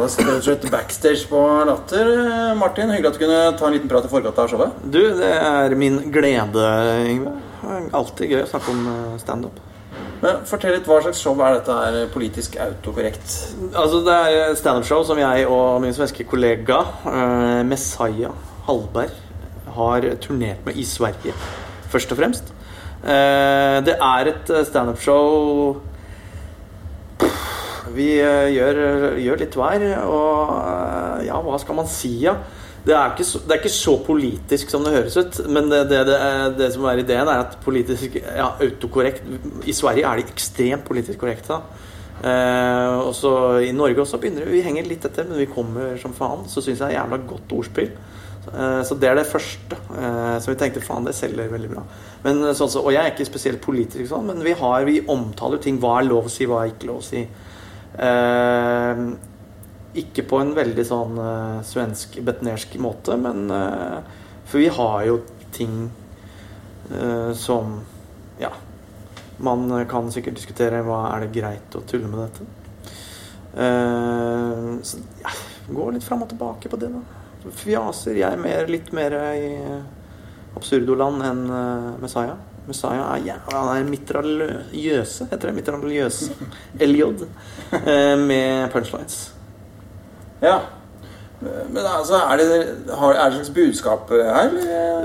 det rett og slett backstage på Latter. Martin, hyggelig at du kunne ta en liten prat i forkant av showet. Du, det er min glede, Yngve. Alltid gøy å snakke om eh, standup. Men Fortell litt, Hva slags show er dette her politisk autokorrekt? Altså, det er standup-show som jeg og min svenske kollega eh, Messiah Hallberg har turnert med i Sverige, først og fremst. Eh, det er et standup-show vi eh, gjør, gjør, litt hver. Og eh, ja, hva skal man si, ja? Det er, det er ikke så politisk som det høres ut. Men det, det, det, som er ideen, er at politisk ja, autokorrekt I Sverige er de ekstremt politisk korrekte. Eh, og så I Norge også begynner vi henger litt etter, men vi kommer som faen. Så syns jeg det er jævla godt ordspill. Eh, så det er det første. Eh, så vi tenkte faen, det selger veldig bra. Men, sånn, så, og jeg er ikke spesielt politisk sånn, men vi, har, vi omtaler ting. Hva er lov å si, hva er ikke lov å si. Eh, ikke på en veldig sånn uh, svensk, betnersk måte, men uh, For vi har jo ting som Ja. Man kan sikkert diskutere hva er det greit å tulle med dette. så ja, går litt fram og tilbake på det, da. Fjaser. Jeg er mer, litt mer i absurdoland enn Messiah. Messiah er jævla Han er mitraljøse, heter det. Mitraljøse. LJ. med punchlines. Ja. Men altså, er det, er det et slags budskap her?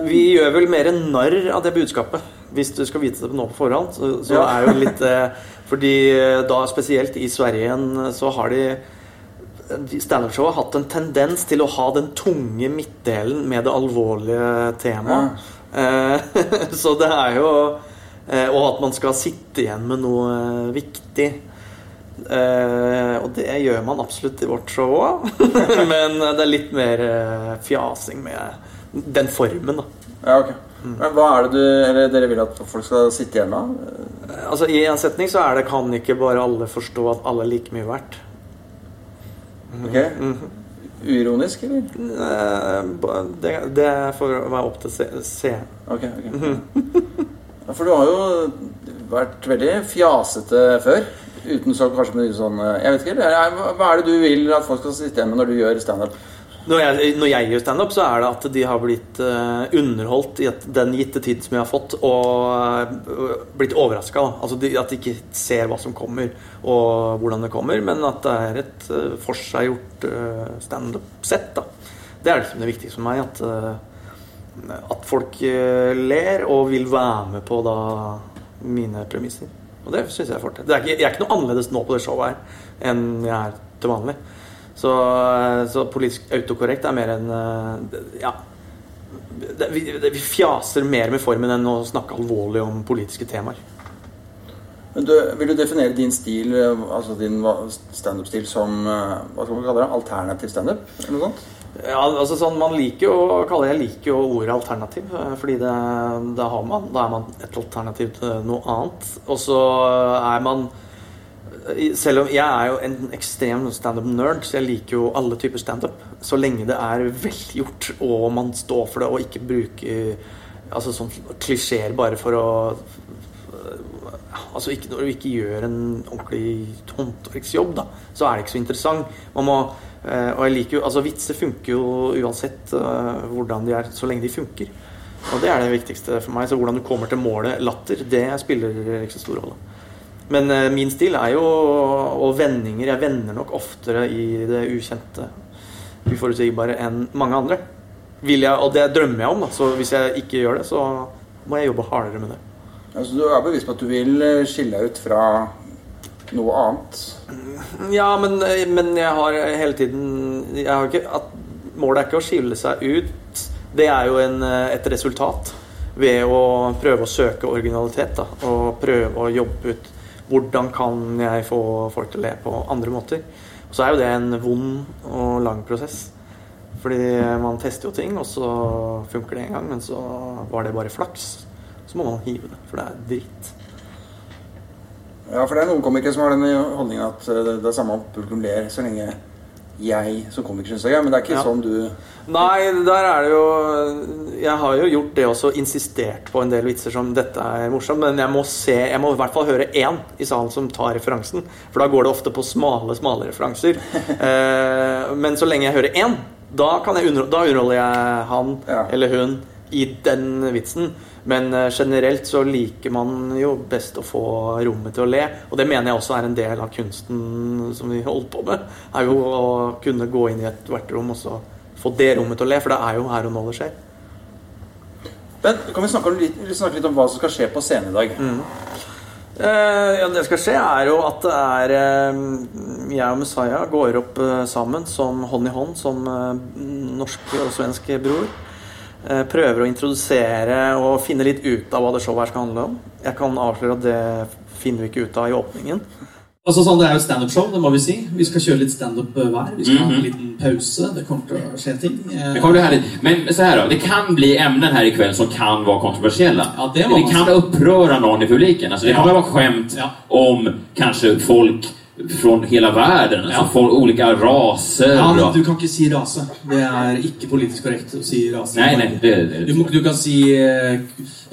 Vi gjør vel mer narr av det budskapet. Hvis du skal vite det nå på forhånd, så, så ja. er jo litt eh, Fordi eh, da spesielt i Sverige igjen, så har de Standup-showet har hatt en tendens til å ha den tunge midtdelen med det alvorlige temaet. Ja. Eh, så det er jo Og at man skal sitte igjen med noe viktig. Uh, og det gjør man absolutt i vårt show òg. Men det er litt mer fjasing med den formen, da. Ja, ok. Mm. Men hva er det du, eller dere vil at folk skal sitte igjen med? Altså I en setning så er det 'kan ikke bare alle forstå at alle er like mye verdt'. Ok. Mm -hmm. Uironisk, eller? Det, det får være opp til seeren. Ok, ok. -hmm. For du har jo vært veldig fjasete før. Uten så kanskje med sånn eh, Jeg vet ikke. Hva er det du vil at folk skal sitte igjen med når du gjør standup? Når jeg, når jeg gjør standup, så er det at de har blitt uh, underholdt i den gitte tid som jeg har fått, og uh, blitt overraska. Altså de, at de ikke ser hva som kommer, og hvordan det kommer, men at det er et uh, forseggjort uh, standup-sett. Det er liksom det viktigste for meg. At, at folk ler og vil være med på da mine premisser. Og det syns jeg er til. Jeg er ikke noe annerledes nå på det showet her enn jeg er til vanlig. Så, så politisk autokorrekt er mer enn eh, Ja. Det, vi, det, vi, fjaser mer med formen enn å snakke alvorlig om politiske temaer. Men du, Vil du definere din stil, altså din standup-stil, som eh, hva skal man kalle det, alternativ standup? Eller noe sånt? Ja, altså sånn, Man liker jo å kalle Jeg liker jo ordet alternativ, eh, fordi det, det har man. Da er man et alternativ til noe annet. Og så er man Selv om jeg er jo en ekstrem standup-nerd, så jeg liker jo alle typer standup. Så lenge det er velgjort, og man står for det, og ikke bruker altså sånn klisjeer bare for å Altså ikke, Når du ikke gjør en ordentlig håndverksjobb, da, så er det ikke så interessant. Man må Eh, og jeg liker jo, altså Vitser funker jo uansett hvordan de er, så lenge de funker. Og det er det viktigste for meg. Så hvordan du kommer til målet latter, det spiller ikke så stor rolle. Men uh, min stil er jo Og vendinger. Jeg vender nok oftere i det ukjente, uforutsigbare, enn mange andre. Jeg, og det drømmer jeg om, da. Så hvis jeg ikke gjør det, så må jeg jobbe hardere med det. Altså, du er bevisst på at du vil skille deg ut fra noe annet? Ja, men, men jeg har hele tiden jeg har ikke, Målet er ikke å skille seg ut. Det er jo en, et resultat ved å prøve å søke originalitet. Da, og prøve å jobbe ut hvordan kan jeg få folk til å le på andre måter. Og så er jo det en vond og lang prosess. Fordi man tester jo ting, og så funker det en gang, men så var det bare flaks. Så må man hive det, for det er dritt. Ja, for det er noen komikere som har den holdninga at det er samme om publikum ler, så lenge jeg som komiker syns er gøy, men det er ikke Ja. sånn du Nei, der er det jo Jeg har jo gjort det også, insistert på en del vitser som dette er morsomt, men jeg må se Jeg må i hvert fall høre én i salen som tar referansen, for da går det ofte på smale, smale referanser. Eh, men så lenge jeg hører én, da, kan jeg under, da underholder jeg han Ja. eller hun i den vitsen. Men eh, generelt så liker man jo best å få rommet til å le. Og det mener jeg også er en del av kunsten som vi holder på med. Er jo å kunne gå inn i ethvert rom og så få det rommet til å le, for det er jo her og nå det skjer. Men kan vi snakke litt, snakke litt om hva som skal skje på scenen i dag? Eh, ja, det skal skje, er jo at det er eh, Jeg og Messiah går opp eh, sammen som hånd i hånd som eh, norsk og svensk bror. Eh, prøver å introdusere og finne litt ut av hva det showet her skal handle om. Jeg kan avsløre at det finner vi ikke ut av i åpningen. Altså sånn, Det er jo et standup-show, det må vi si. Vi skal kjøre litt standup eh, hver. Vi skal ha en liten pause. Det kommer til å skje ting. Eh, Det kommer bli härligt. Men så her då, det kan bli emner her i kveld som kan være kontroversiella. Ja, det det kan opprøre noen i publiken. Alltså, det Ja. være vara skämt Ja. om kanskje folk från hela världen. Alltså Ja. folk, olika raser. Ja, men Du kan ikke si rase. Det er ikke politisk korrekt å si rase. Nej, nej, det, det, Du, du kan si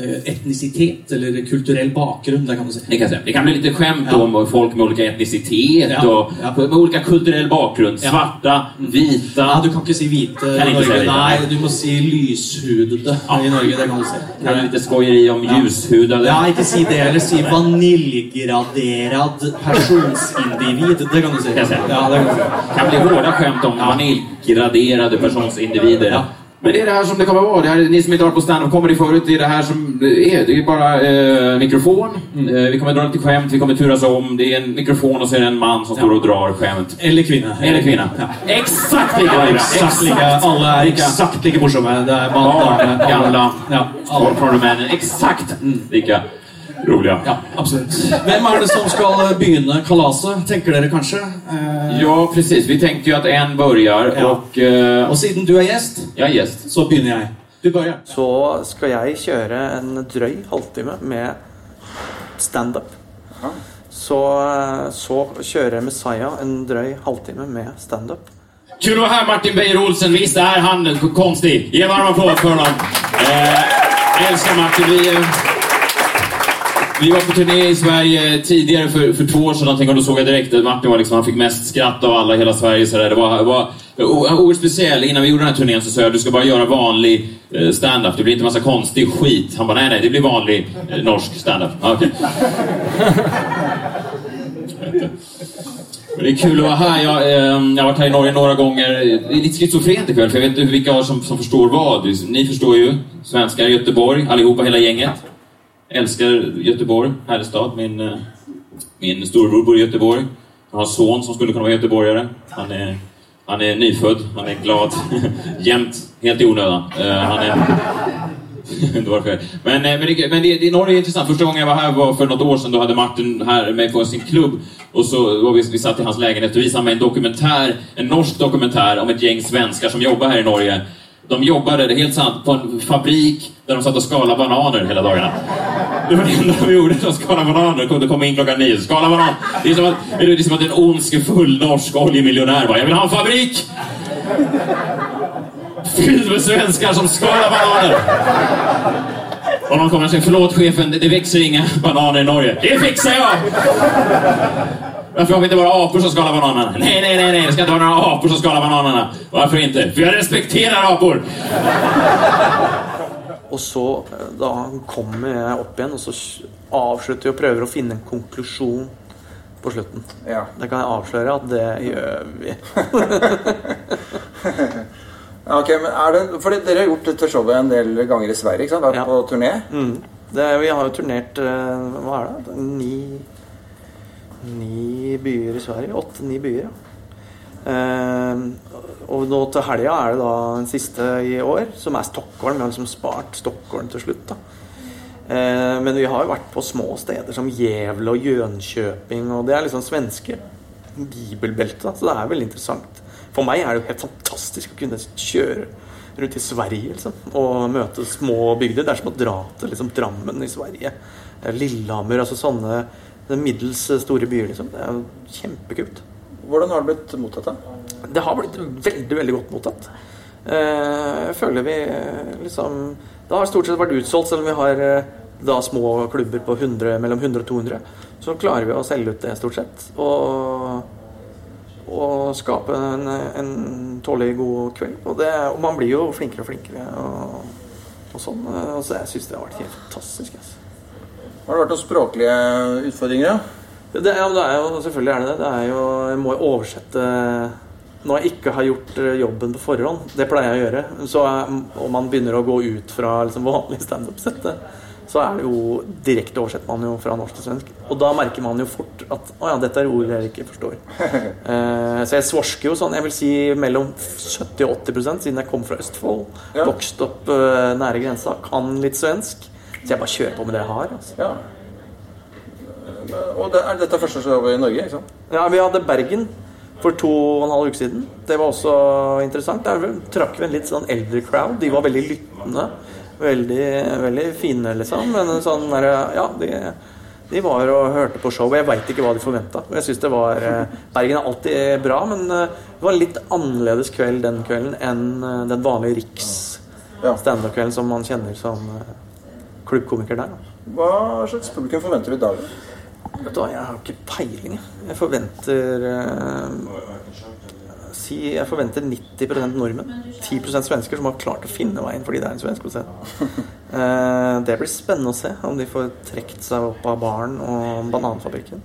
eh, etnisitet eller kulturell bakgrunn. Det kan man si. det kan, det kan bli lite skämt Ja. om folk med olika etnicitet Ja, och ja. med olika kulturell bakgrund. Ja. Svarta, vita. Ja, Du kan ikke si hvite Kan i Norge. hvite. Nei, du må si lyshudede i Norge. Det kan du si. kan du lite skojeri om Ja. ljushudade. Ja, ikke si det. Eller si vaniljgraderad personsindivid. Det kan du. Kan säga. Ja, det kan si. kan bli hårda skämt om vaniljgraderade personsindivider. Ja. Men det är det här som det kommer vara. Det här, ni som inte har på stand-up comedy förut, det är det här som det är. Det är bara eh, mikrofon. Mm. Eh, vi kommer dra lite skämt, vi kommer turas om. Det är en mikrofon och så är det en man som Ja. står och drar skämt. Eller kvinne. Eller kvinna. Ja. Exakt lika Ja, bra. exakt like, alle er eksakt like morsomme. Det er bare, Barn, gamla, Ja. Folk från Rumänien. Lika roliga. Ja, ja. absolutt. Hvem er det som skal begynne kalaset, tenker dere kanskje? Eh, Ja, precis. Vi tenkte jo at en begynner, Ja. og Eh, Og siden du er gjest, jeg er gjest, så begynner jeg. Du börjar. Så skal jeg kjøre en drøy halvtime med standup. Så, så kjører Messiah en drøy halvtime med standup. Kul å vara Martin Beyer-Olsen. Visst her handel konstig? Gi en varm applaus for ham. Eh, elsker Martin. Vi, eh, vi var på turné i Sverige tidigare för, för två år sedan och då såg jag direkt att Martin var liksom, han fick mest skratt av alla i hela Sverige. Så där. Det var, var oerhört speciell. Innan vi gjorde den här turnén så sa jag du ska bara göra vanlig eh, stand-up. Det blir inte massa konstig skit. Han bara nej, nej, det blir vanlig eh, norsk stand-up. Okej. Det är kul att vara här. Jag, eh, jag har varit här i Norge några gånger. Det är lite schizofrent ikväll, för jag vet inte vilka som, som förstår vad. Ni förstår ju. Svenskar i Göteborg, allihopa, hela gänget. Älskar Göteborg, herrestad. Min, eh, min storebror bor i Göteborg. Jeg har en son som skulle kunne være göteborgare. Han er, han er nyfødt, han er glad. Jevnt. helt i onödan. Eh, fel. Men, eh, men, det, men det, det, Norge er interessant. Første gang jeg var her var for noen år siden. Da hadde Martin her med på sin klubb. og så var vi, vi satt i hans leilighet og viste meg en dokumentær, en norsk dokumentær om et gjeng svensker som jobber her i Norge. De jobbade, det är helt sant, på en fabrik där de satt och skalade bananer hela dagarna. Det var det enda de gjorde, de skalade bananer. De kom in klockan nio, skala banan. Det är som att, det är som att en ondskefull norsk oljemiljonär bara, jag vill ha en fabrik! Fylld med svenskar som skalar bananer. Och någon kommer och säger, förlåt chefen, det, växer inga bananer i Norge. Det fixar jag! Varför har vi inte bara apor som skalar bananerna? Nej, nej, nej, nej, det ska inte vara några apor som skalar bananerna. Varför inte? För jag respekterar apor! Og så eh, da kommer jeg opp igjen, og så avslutter vi og prøver å finne en konklusjon på slutten. Ja. Det kan jeg avsløre at det gjør vi. Ok, men er det, fordi Dere har gjort dette showet en del ganger i Sverige, ikke sant? Vært Ja. på turné? Mm. Det, vi har jo turnert eh, Hva er det? Ni, ni byer i Sverige. Åtte-ni byer, ja. Eh, og nå til helga er det da den siste i år, som er Stockholm. Vi har liksom spart Stockholm til slutt, da. Eh, men vi har jo vært på små steder som Gävle og Jönköping, og det er liksom svenske bibelbelte, så det er veldig interessant. For meg er det jo helt fantastisk å kunne kjøre rundt i Sverige liksom, og møte små bygder. Det er som å dra til liksom, Drammen i Sverige. Eh, Lillehammer, altså sånne middels store byer, liksom. Det er jo kjempekult. Hvordan har det blitt mottatt? da? Det har blitt veldig, veldig godt mottatt. Eh, Jeg føler vi eh, liksom Det har stort sett vært utsolgt, selv om vi har eh, da små klubber på 100, mellom 100 og 200. Så klarer vi å selge ut det, stort sett. Og, og skape en, en tålelig god kveld. Og, det, og man blir jo flinkere og flinkere. Og, og sånn. Så jeg syns det har vært helt fantastisk. Altså. Har det vært noen språklige utfordringer? Ja? Det, ja, det er jo, selvfølgelig er det det. det er jo, jeg må jo oversette når jeg ikke har gjort eh, jobben på forhånd. Det pleier jeg å gjøre. Så, om og man begynner å gå ut fra liksom, vanlig standup-settet, så er det jo direkte oversetter man jo fra norsk til svensk. Og da merker man jo fort at å ja, dette er ord jeg ikke forstår. Eh, så jeg svorsker jo sånn, jeg vil si mellom 70 og 80 siden jeg kom fra Østfold. Ja. Vokst opp eh, nære grensa, kan litt svensk. Så jeg bare kjører på med det jeg har. Altså. ja. Og det, er dette første show i Norge, ikke sant? Ja, vi hadde Bergen for to og en halv uke siden. Det var også interessant. Der trakk vi en litt sånn eldre crowd. De var veldig lyttende. Veldig, veldig fine, liksom. Men sånn der, Ja, de, de var og hørte på show. Jeg veit ikke hva de forventa. Jeg synes det var eh, Bergen er alltid bra, men eh, det var en litt annerledes kveld den kvelden enn eh, den vanlige Riks standup-kvelden som man kjenner som klubbkomiker der. Da. Hva slags publikum forventer du i dag? Vet du hva, jeg har ikke peiling. jeg. Jeg forventer eh, Si jeg forventer 90% nordmenn. 10% svensker som har klart å finne veien fordi det er en svensk konsert. Eh, det blir spennende å se om de får trukket seg opp av baren og bananfabrikken.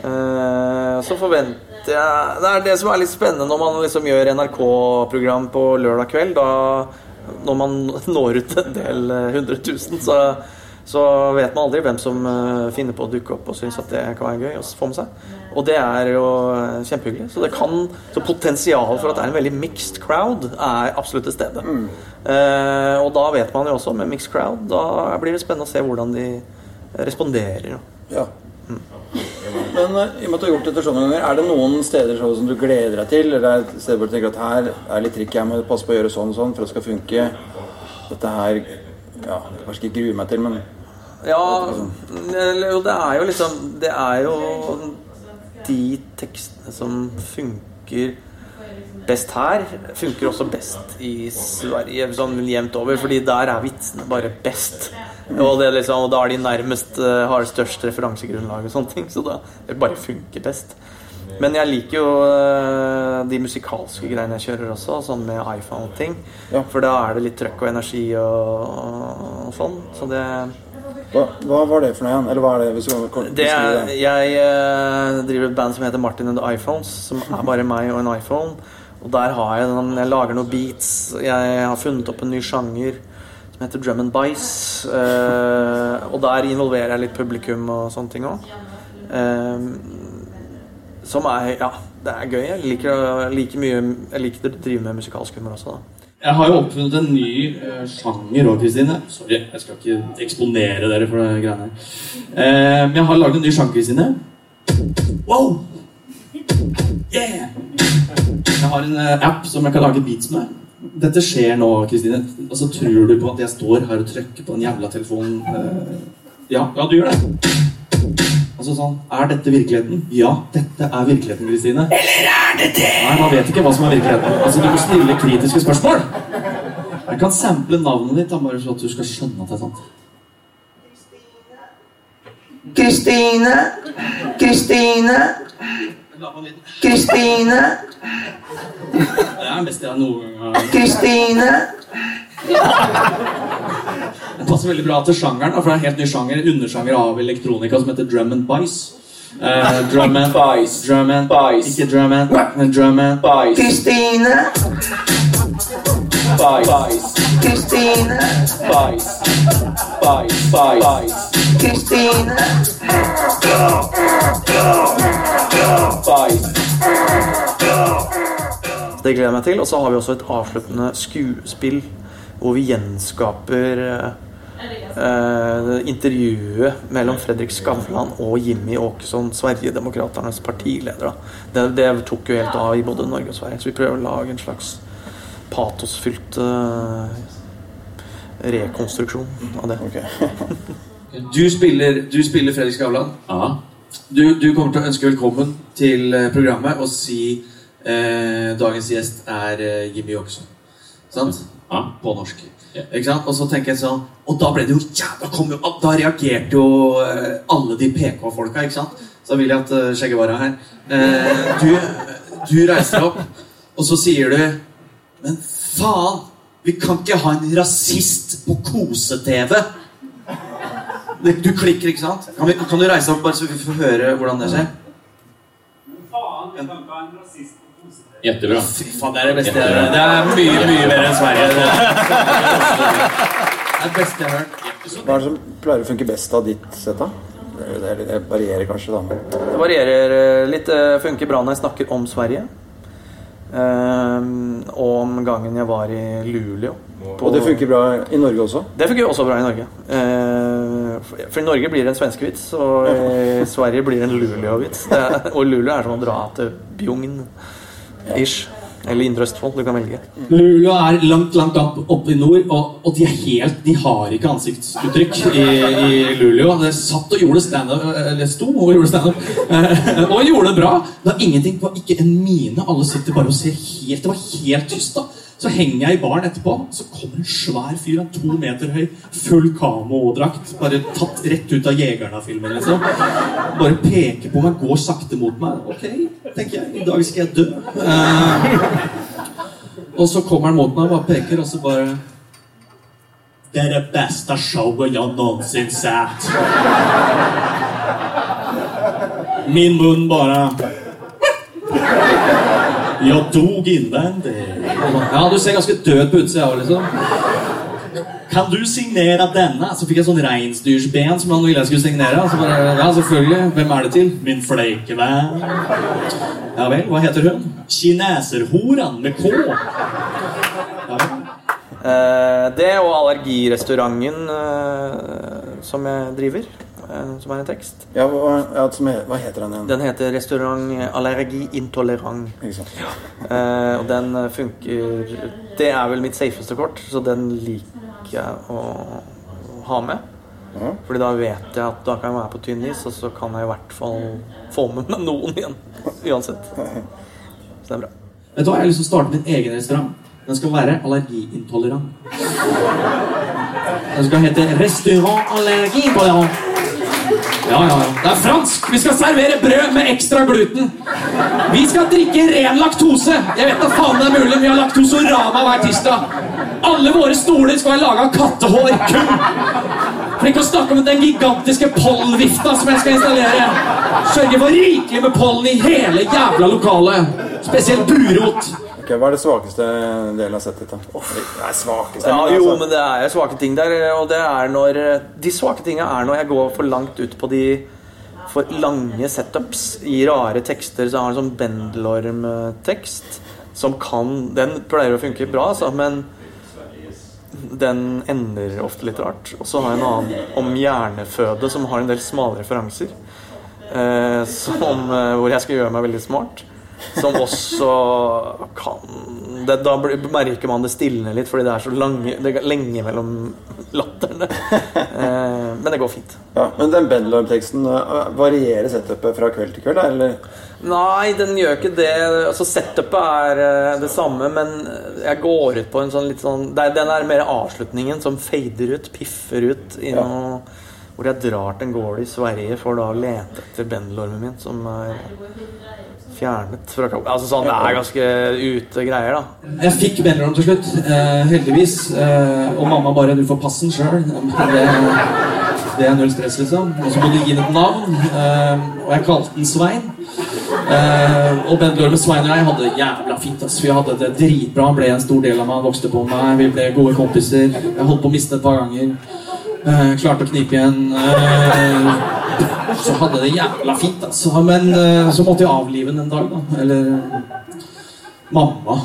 Eh, så forventer jeg Det er det som er litt spennende når man liksom gjør NRK-program på lørdag kveld. Da, når man når ut en del eh, hundre tusen, så, så vet man aldri hvem som eh, finner på å dukke opp og syns at det kan være gøy å få med seg. Og det er jo eh, kjempehyggelig. Så det kan Så potensialet for at det er en veldig mixed crowd, er absolutt til stede. Eh, og da vet man jo også, med mixed crowd, da blir det spennende å se hvordan de responderer. Ja. Men eh, i og med at du har gjort dette så mange ganger, er det noen steder som du gleder deg til? Eller er det et sted hvor du tenker at her er litt trikk, jeg må passe på å gjøre sånn og sånn for at det skal funke? Dette her Ja, kanskje ikke gruer meg til, men Ja, jo, det er jo liksom Det er jo de tekstene som funker best her, funker også best i Sverige, sånn jevnt over, fordi der er vitsene bare best. Og, det liksom, og da er de nærmest eh, har størst referansegrunnlag og sånne ting, så da det bare funker best. Men jeg liker jo eh, de musikalske greiene jeg kjører også, sånn med iPhone og ting. Ja. For da er det litt trøkk og energi og, og sånn. Så det hva, hva var det for noe igjen? Eller hva er det? Hvis du kort det er, jeg eh, driver et band som heter Martin and the iPhones, som er bare meg og en iPhone. Og der har jeg den, jeg lager noen beats. Jeg har funnet opp en ny sjanger som heter drum and bice. eh, og der involverer jeg litt publikum og sånne ting òg. som er Ja, det er gøy. Jeg liker, å- mye Jeg liker å drive med musikalsk humor også, da. Jeg har jo oppfunnet en ny uh, sjanger òg, Kristine. Sorry, jeg skal ikke eksponere dere for det greiene her. Eh, men jeg har laget en ny sjanger, Kristine. Wow! Yeah! Jeg har en uh, app som jeg kan lage beats med. Dette skjer nå, Kristine. Og så tror du på at jeg står her og trykker på den jævla telefonen. Eh, ja, ja, du gjør det. Altså sånn, Er dette virkeligheten? Ja, dette er virkeligheten, Kristine. Eller er det det? Nei, man vet ikke hva som er virkeligheten. Altså, Du må stille kritiske spørsmål. Jeg kan sample navnet ditt, da, bare så at du skal skjønne at det er sant. Kristine, Kristine, Kristine, Det er det beste jeg noen gang har Kristine. Den passer veldig bra til sjangeren, for det er en helt ny sjanger, undersjanger av elektronika som heter drum and bice. Uh, drum and bice. Drum and bice. Ikke drum and, drum and bice. Kristine, Det gleder jeg meg til. Og så har vi også et avsluttende skuespill hvor vi gjenskaper eh, intervjuet mellom Fredrik Skavlan og Jimmy Åkesson, Sverigedemokraternes partileder. Da. Det, det tok jo helt av i både Norge og Sverige, så vi prøver å lage en slags patosfylt eh, rekonstruksjon av det. Okay. Du spiller, du spiller Fredrik Skavlan. Ja. Du, du kommer til å ønske velkommen til eh, programmet og si Eh, dagens gjest er eh, Jimmy Åkesson. Sant? Ja. På norsk. Ja. Ikke sant? Og så tenker jeg sånn Og da ble det jo jævla kom jo, Da reagerte jo eh, alle de PK-folka, ikke sant? Så da vil jeg at uh, Skjegget var her. Eh, du, du reiser deg opp, og så sier du Men faen! Vi kan ikke ha en rasist på kose-TV! Du klikker, ikke sant? Kan, vi, kan du reise deg opp, bare så vi får høre hvordan det skjer? Men faen, vi kan ikke ha en rasist på Jettebra. Fy faen, det er det beste jeg har hørt. Det er mye, mye bedre enn Sverige. Det er det beste jeg har hørt. Hva er det som pleier å funke best av ditt sett, da? Det, er- det, er- det varierer kanskje, da. Det varierer eh, litt. Funker bra når jeg snakker om Sverige. Og om gangen jeg var i Luleå. på- og det funker bra i Norge også. Det funker også bra i Norge. Eh, for- For i Norge blir det en svenskevits, og i Sverige blir det en Luleå-vits. Og Luleå er som å dra til Bjugn. Ish. Eller Indre Østfold. Du kan velge. Luleå er langt, langt opp, opp i nord, og, og de er helt De har ikke ansiktsuttrykk i, i Luleå. Det satt og gjorde standup Eller sto og gjorde standup. eh, Og gjorde det bra. Det var ingenting, det var ikke en mine. Alle sitter bare og ser helt Det var helt tyst, da. Så henger jeg i baren etterpå, så kommer en svær fyr, han to meter høy, full kamodrakt, bare tatt rett ut av Jegerna-filmen, liksom. Bare peker på meg, går sakte mot meg. Ok, tenker jeg, i dag skal jeg dø. Uh, og så kommer han mot meg og bare peker, og så bare Det er det beste showet jeg noensinne sett. Min munn bare Jeg dog innvendig. Ja, du ser ganske død på utsida òg, liksom. Kan du signere denne? Så fikk jeg sånn reinsdyrsben som han ville jeg skulle signere. Så bare, ja, selvfølgelig. Hvem er det til? Min fleikevenn. Ja vel, hva heter hun? Kineserhoran med K. Ja vel. Eh, det og allergirestauranten eh, som jeg driver, som er en tekst. Ja, hva, ja, hva heter den igjen? Den heter Restaurant Allergi Intolerant. Ikke sant? Eh, og den eh, funker Det er vel mitt safeste kort, så den liker jeg å ha med. Ja. Fordi da vet jeg at da kan jeg være på tynn is, og så kan jeg i hvert fall få med meg noen igjen. Uansett. Så det er bra. Vet du hva, Jeg har lyst til å starte min egen restaurant. Den skal være allergiintolerant. Den skal hete Restaurant Allergiintolerant. Ja, ja. Det er fransk! Vi skal servere brød med ekstra gluten. Vi skal drikke ren laktose. Jeg vet da faen det er mulig, vi har laktosorama hver tirsdag. Alle våre stoler skal være laga av kattehår. Kun. For ikke å snakke om den gigantiske pollenvifta som jeg skal installere. Sørge for rikelig med pollen i hele jævla lokalet. Spesielt burot. Ok, Hva er det svakeste delen av settet da? Det er svakeste, Ja, men jo, altså- men det er svake ting der. Og det er når De svake tinga er når jeg går for langt ut på de for lange setups i rare tekster. Så jeg har en sånn Bendelorm-tekst som kan Den pleier å funke bra, altså, men den ender ofte litt rart. Og så har jeg en annen om hjerneføde som har en del smale referanser. Eh, som, eh, hvor jeg skal gjøre meg veldig smart. Som også kan det, Da merker man det stilne litt, fordi det er så lange, det er lenge mellom latterne. Eh, men det går fint. Ja, men den Bendelorm-teksten uh, varierer setupet fra kveld til kveld, eller? Nei, den gjør ikke det. Altså Setupet er eh, det samme, men jeg går ut på en sånn litt sånn Den er mer avslutningen som fader ut, piffer ut i Ja. noe Hvor jeg drar til en gård i Sverige for da å lete etter bendelormen min, som er fjernet fra kroppen. Altså sånn, Det er ganske ute greier, da. Jeg fikk Bendelorm til slutt, eh, heldigvis. Eh, og mamma bare 'Du får passen sjøl'. Det, det er null stress, liksom. Og så må du gi den et navn. Eh, og jeg kalte den Svein. Eh, og med Svein og jeg hadde det jævla fint. ass. Vi hadde det dritbra. Han ble en stor del av meg, han vokste på meg. Vi ble gode kompiser. Jeg holdt på å miste et par ganger. Eh, klarte å knipe igjen. Eh, så hadde det jævla fint, altså. Men eh, så måtte jeg avlive den en dag, da. Eller Mamma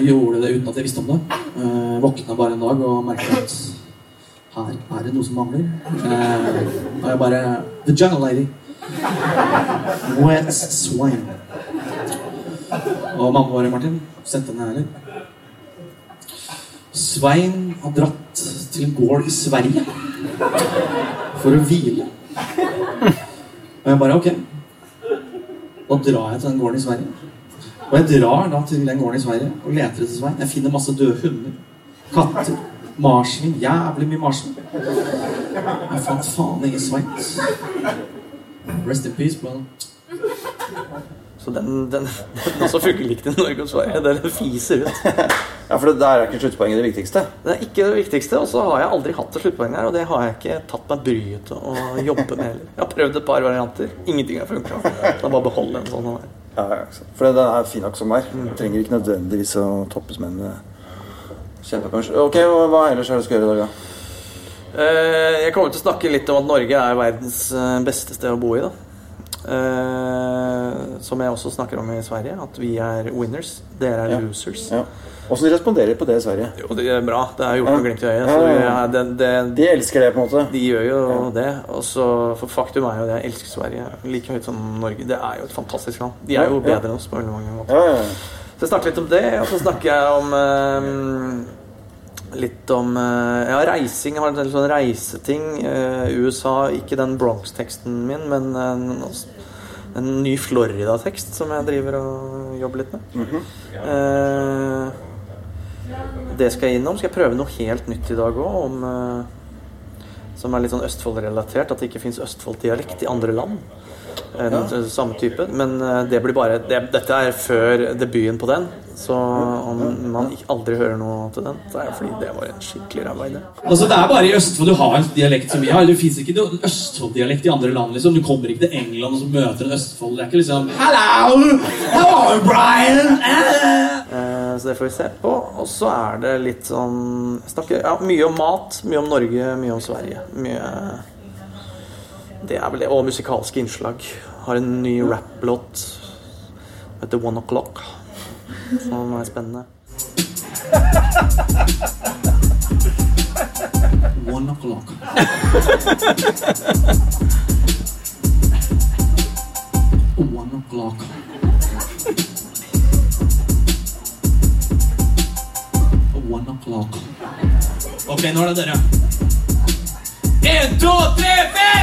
gjorde det uten at jeg visste om det. Uh, våkna bare en dag og merket at her er det noe som mangler. Og jeg bare The Jungle Lady. Wet swine. Og mamma bare Martin, sendte henne her litt. Svein har dratt til en gård i Sverige for å hvile. Og jeg bare ok. Da drar jeg til den gården i Sverige. Og jeg drar da til den gården i Sverige og leter etter Svein. Jeg finner masse døde hunder, katter, marsvin. Jævlig mye marsvin. Jeg fant faen ingen Svein. Rest in peace, brother. Så den, den, den også funker likt i Norge og Sverige. Den fiser ut. Ja, for det der er ikke sluttpoenget det viktigste. Det er ikke det viktigste, og så har jeg aldri hatt et sluttpoeng her. Og det har jeg ikke tatt meg bryet til å jobbe med heller. Jeg har prøvd et par varianter. Ingenting har funka. Da bare beholde en sånn er. Ja, ja. For den er fin nok som er. Trenger ikke nødvendigvis å toppes med en kjempepunch. Ok, og hva ellers er det du skal gjøre i dag, da? Eh, Jeg kommer til å snakke litt om at Norge er verdens eh, beste sted å bo i. da Eh, Som jeg også snakker om i Sverige. At vi er winners. Dere er Ja. losers. Ja. Åssen de responderer på det i Sverige? Jo, det er bra. Det er gjort noe glimt i øyet. Ja, ja, ja. det, det, De elsker det, på en måte. de gjør jo det. Og så, for faktum er jo det. Jeg elsker Sverige like høyt som Norge. Det er jo et fantastisk land. De er jo Ja, ja. bedre enn oss på veldig mange måter. Ja, ja, ja. Så jeg snakker litt om det, og så snakker jeg om eh, Litt om eh, ja, reising. Jeg har en del sånn reiseting. Eh, USA, ikke den Bronx-teksten min, men en, en ny Florida-tekst som jeg driver og jobber litt med. eh, det skal jeg innom. Skal jeg prøve noe helt nytt i dag òg, om eh, som er litt sånn Østfold-relatert. At det ikke fins Østfold-dialekt i andre land. En, Samme type. Men eh, det blir bare det, Dette er før debuten på den. Så om man aldri hører noe til den, så er det fordi det var en skikkelig ræva idé. Altså, det er bare i Østfold du har en dialekt som vi har. Det fins ikke noe Østfold-dialekt i andre land. liksom. Du kommer ikke til England og så møter en Østfold. Det er ikke liksom Hello! Hello, Brian! Eh. Eh, Så det får vi se på. Og så er det litt sånn snakker ja, mye om mat, mye om Norge, mye om Sverige. Mye Det er vel det. Og musikalske innslag. Har en ny rap-låt som heter One O'Clock. Som er spennende. One o'clock. Ok, nå er det dere. En, to, tre, fire!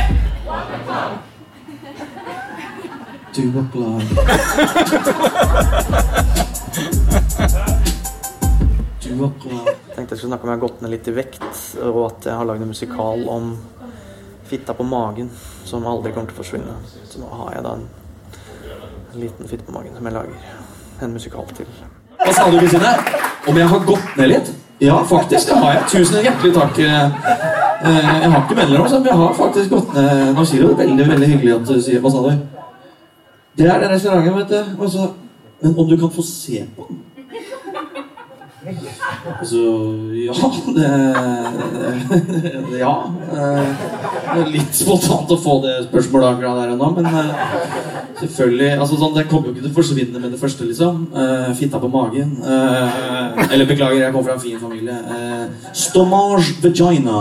Two o'clock. Two Jeg Tenkte jeg skulle snakke om jeg har gått ned litt i vekt, og at jeg har lagd en musikal om fitta på magen som aldri kommer til å forsvinne. Så nå har jeg da en, en liten fitte på magen som jeg lager en musikal til. Hva sa du, Kristine? Om jeg har gått ned litt? Ja, faktisk. Det har jeg. Tusen hjertelig takk. Eh, eh, Jeg har ikke mellomrom, så jeg har faktisk gått ned noen kilo. Veldig veldig hyggelig at du sier Hva sa du? Det er den restauranten, vet du. Også, men om du kan få se på den? Altså Ja, det, Ja. Det er litt spontant å få det spørsmålet akkurat der og nå, men eh, selvfølgelig altså sånn, Det kommer jo ikke til å forsvinne med det første, liksom. Eh, fitta på magen. Eh, eller beklager, jeg kommer fra en fin familie. Stomage vagina.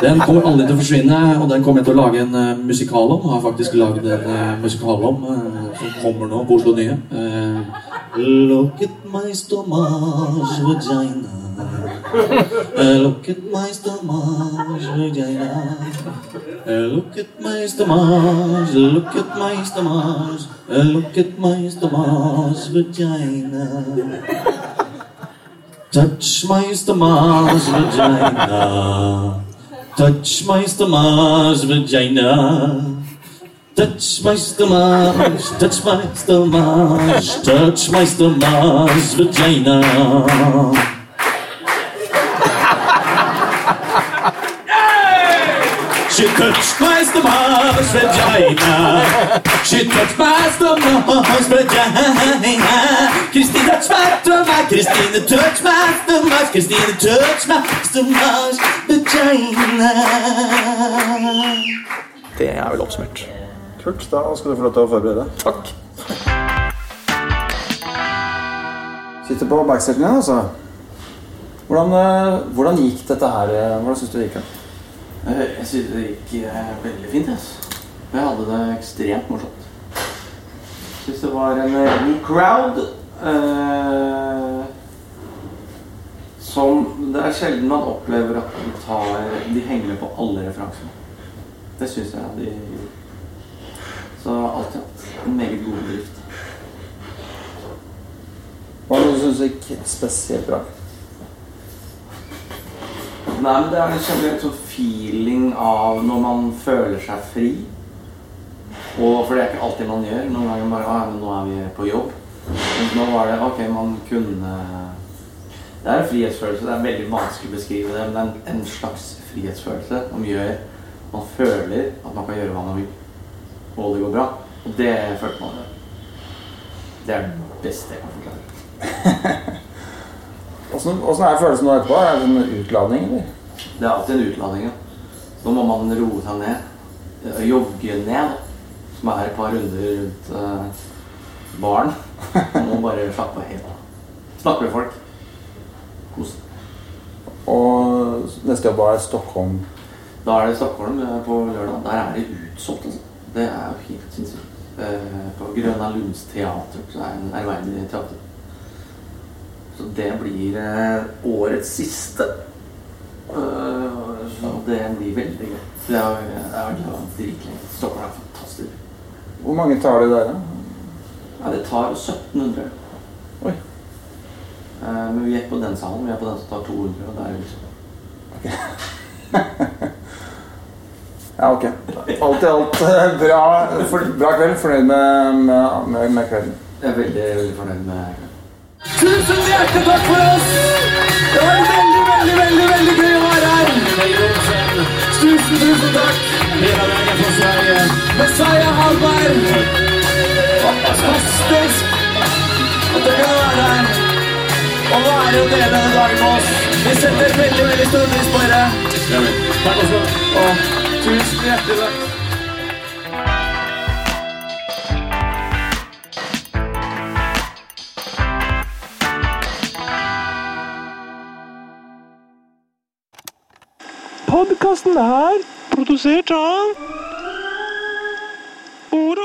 Den kommer aldri til å forsvinne, og den kommer jeg til å lage en uh, musikal om. Har faktisk lagd en uh, musikal om uh, som kommer nå på Oslo Nye. Look at my stomach vagina. Look at my stomach vagina. Look at my stomach, look at my stomach, look at my stomach vagina. Touch my stomach vagina. Touch my stomach vagina. Touch my stomach, touch my stomach, touch my stomach vagina. She touched my stomach vagina. She touched my stomach vagina. Christine touched my stomach. Christine touched my stomach. Christine touched my stomach vagina. Det er vel oppsummert. Kult. Da skal du få lov til å forberede deg. Takk. Sitter på backstagen igjen, altså. Hvordan, eh, hvordan gikk dette her? Hvordan syns du det gikk? da? Eh, Jeg synes det gikk eh, veldig fint. Altså. Jeg hadde det ekstremt morsomt. Syns det var en eh, crowd. eh, som Det er sjelden man opplever at de tar De henger på alle referansene. Det syns jeg de gjorde. Så alt i alt en meget god bedrift. syns gikk spesielt bra. Nei, men det er en generelt sånn feeling av når man føler seg fri. Og for det er ikke alltid man gjør. Noen ganger bare ah, men nå er vi på jobb. Men nå var det ok, man kunne Det er en frihetsfølelse. Det er veldig vanskelig å beskrive det, men det er en, slags frihetsfølelse som gjør Man føler at man kan gjøre hva man vil, og det går bra. Og det følte man. Det er det beste jeg kan forklare. Åssen er følelsen nå etterpå? Er det en utladning, eller? Det er alltid en utladning. Så må man roe seg ned. Eh, Jogge ned. Som er et par runder rundt eh, baren. Man må bare slappe helt av. Snakke med folk. Kose. Og neste jobb er Stockholm. Da er det Stockholm eh, på lørdag. Der er det utsolgt. Altså. Det er jo helt sinnssykt. Eh, På Grøna Lunds teater, så er en ærverdig teater. Så det blir årets siste. Eh, Så det blir veldig gøy. Så jeg har jeg har vært dritlenge. Stockholm er fantastisk. Hvor mange tar det der, da? Ja, det tar 1700. Oi. Eh, Men vi er ikke på den salen. Vi er på den som tar 200. Og det er det liksom Ja, ok. Alt i alt eh, bra, bra kveld. Fornøyd med, med, med, kvelden. Jeg er veldig, veldig fornøyd med Tusen hjertelig takk for oss! Det var veldig, veldig, veldig veldig gøy å være her. Tusen, tusen takk. Messiah Hallberg. Fantastisk at dere kan være her og være og dele denne dagen med oss. Vi setter veldig, veldig stor pris på dere. Og tusen hjertelig takk. Podkasten er produsert av Ordet.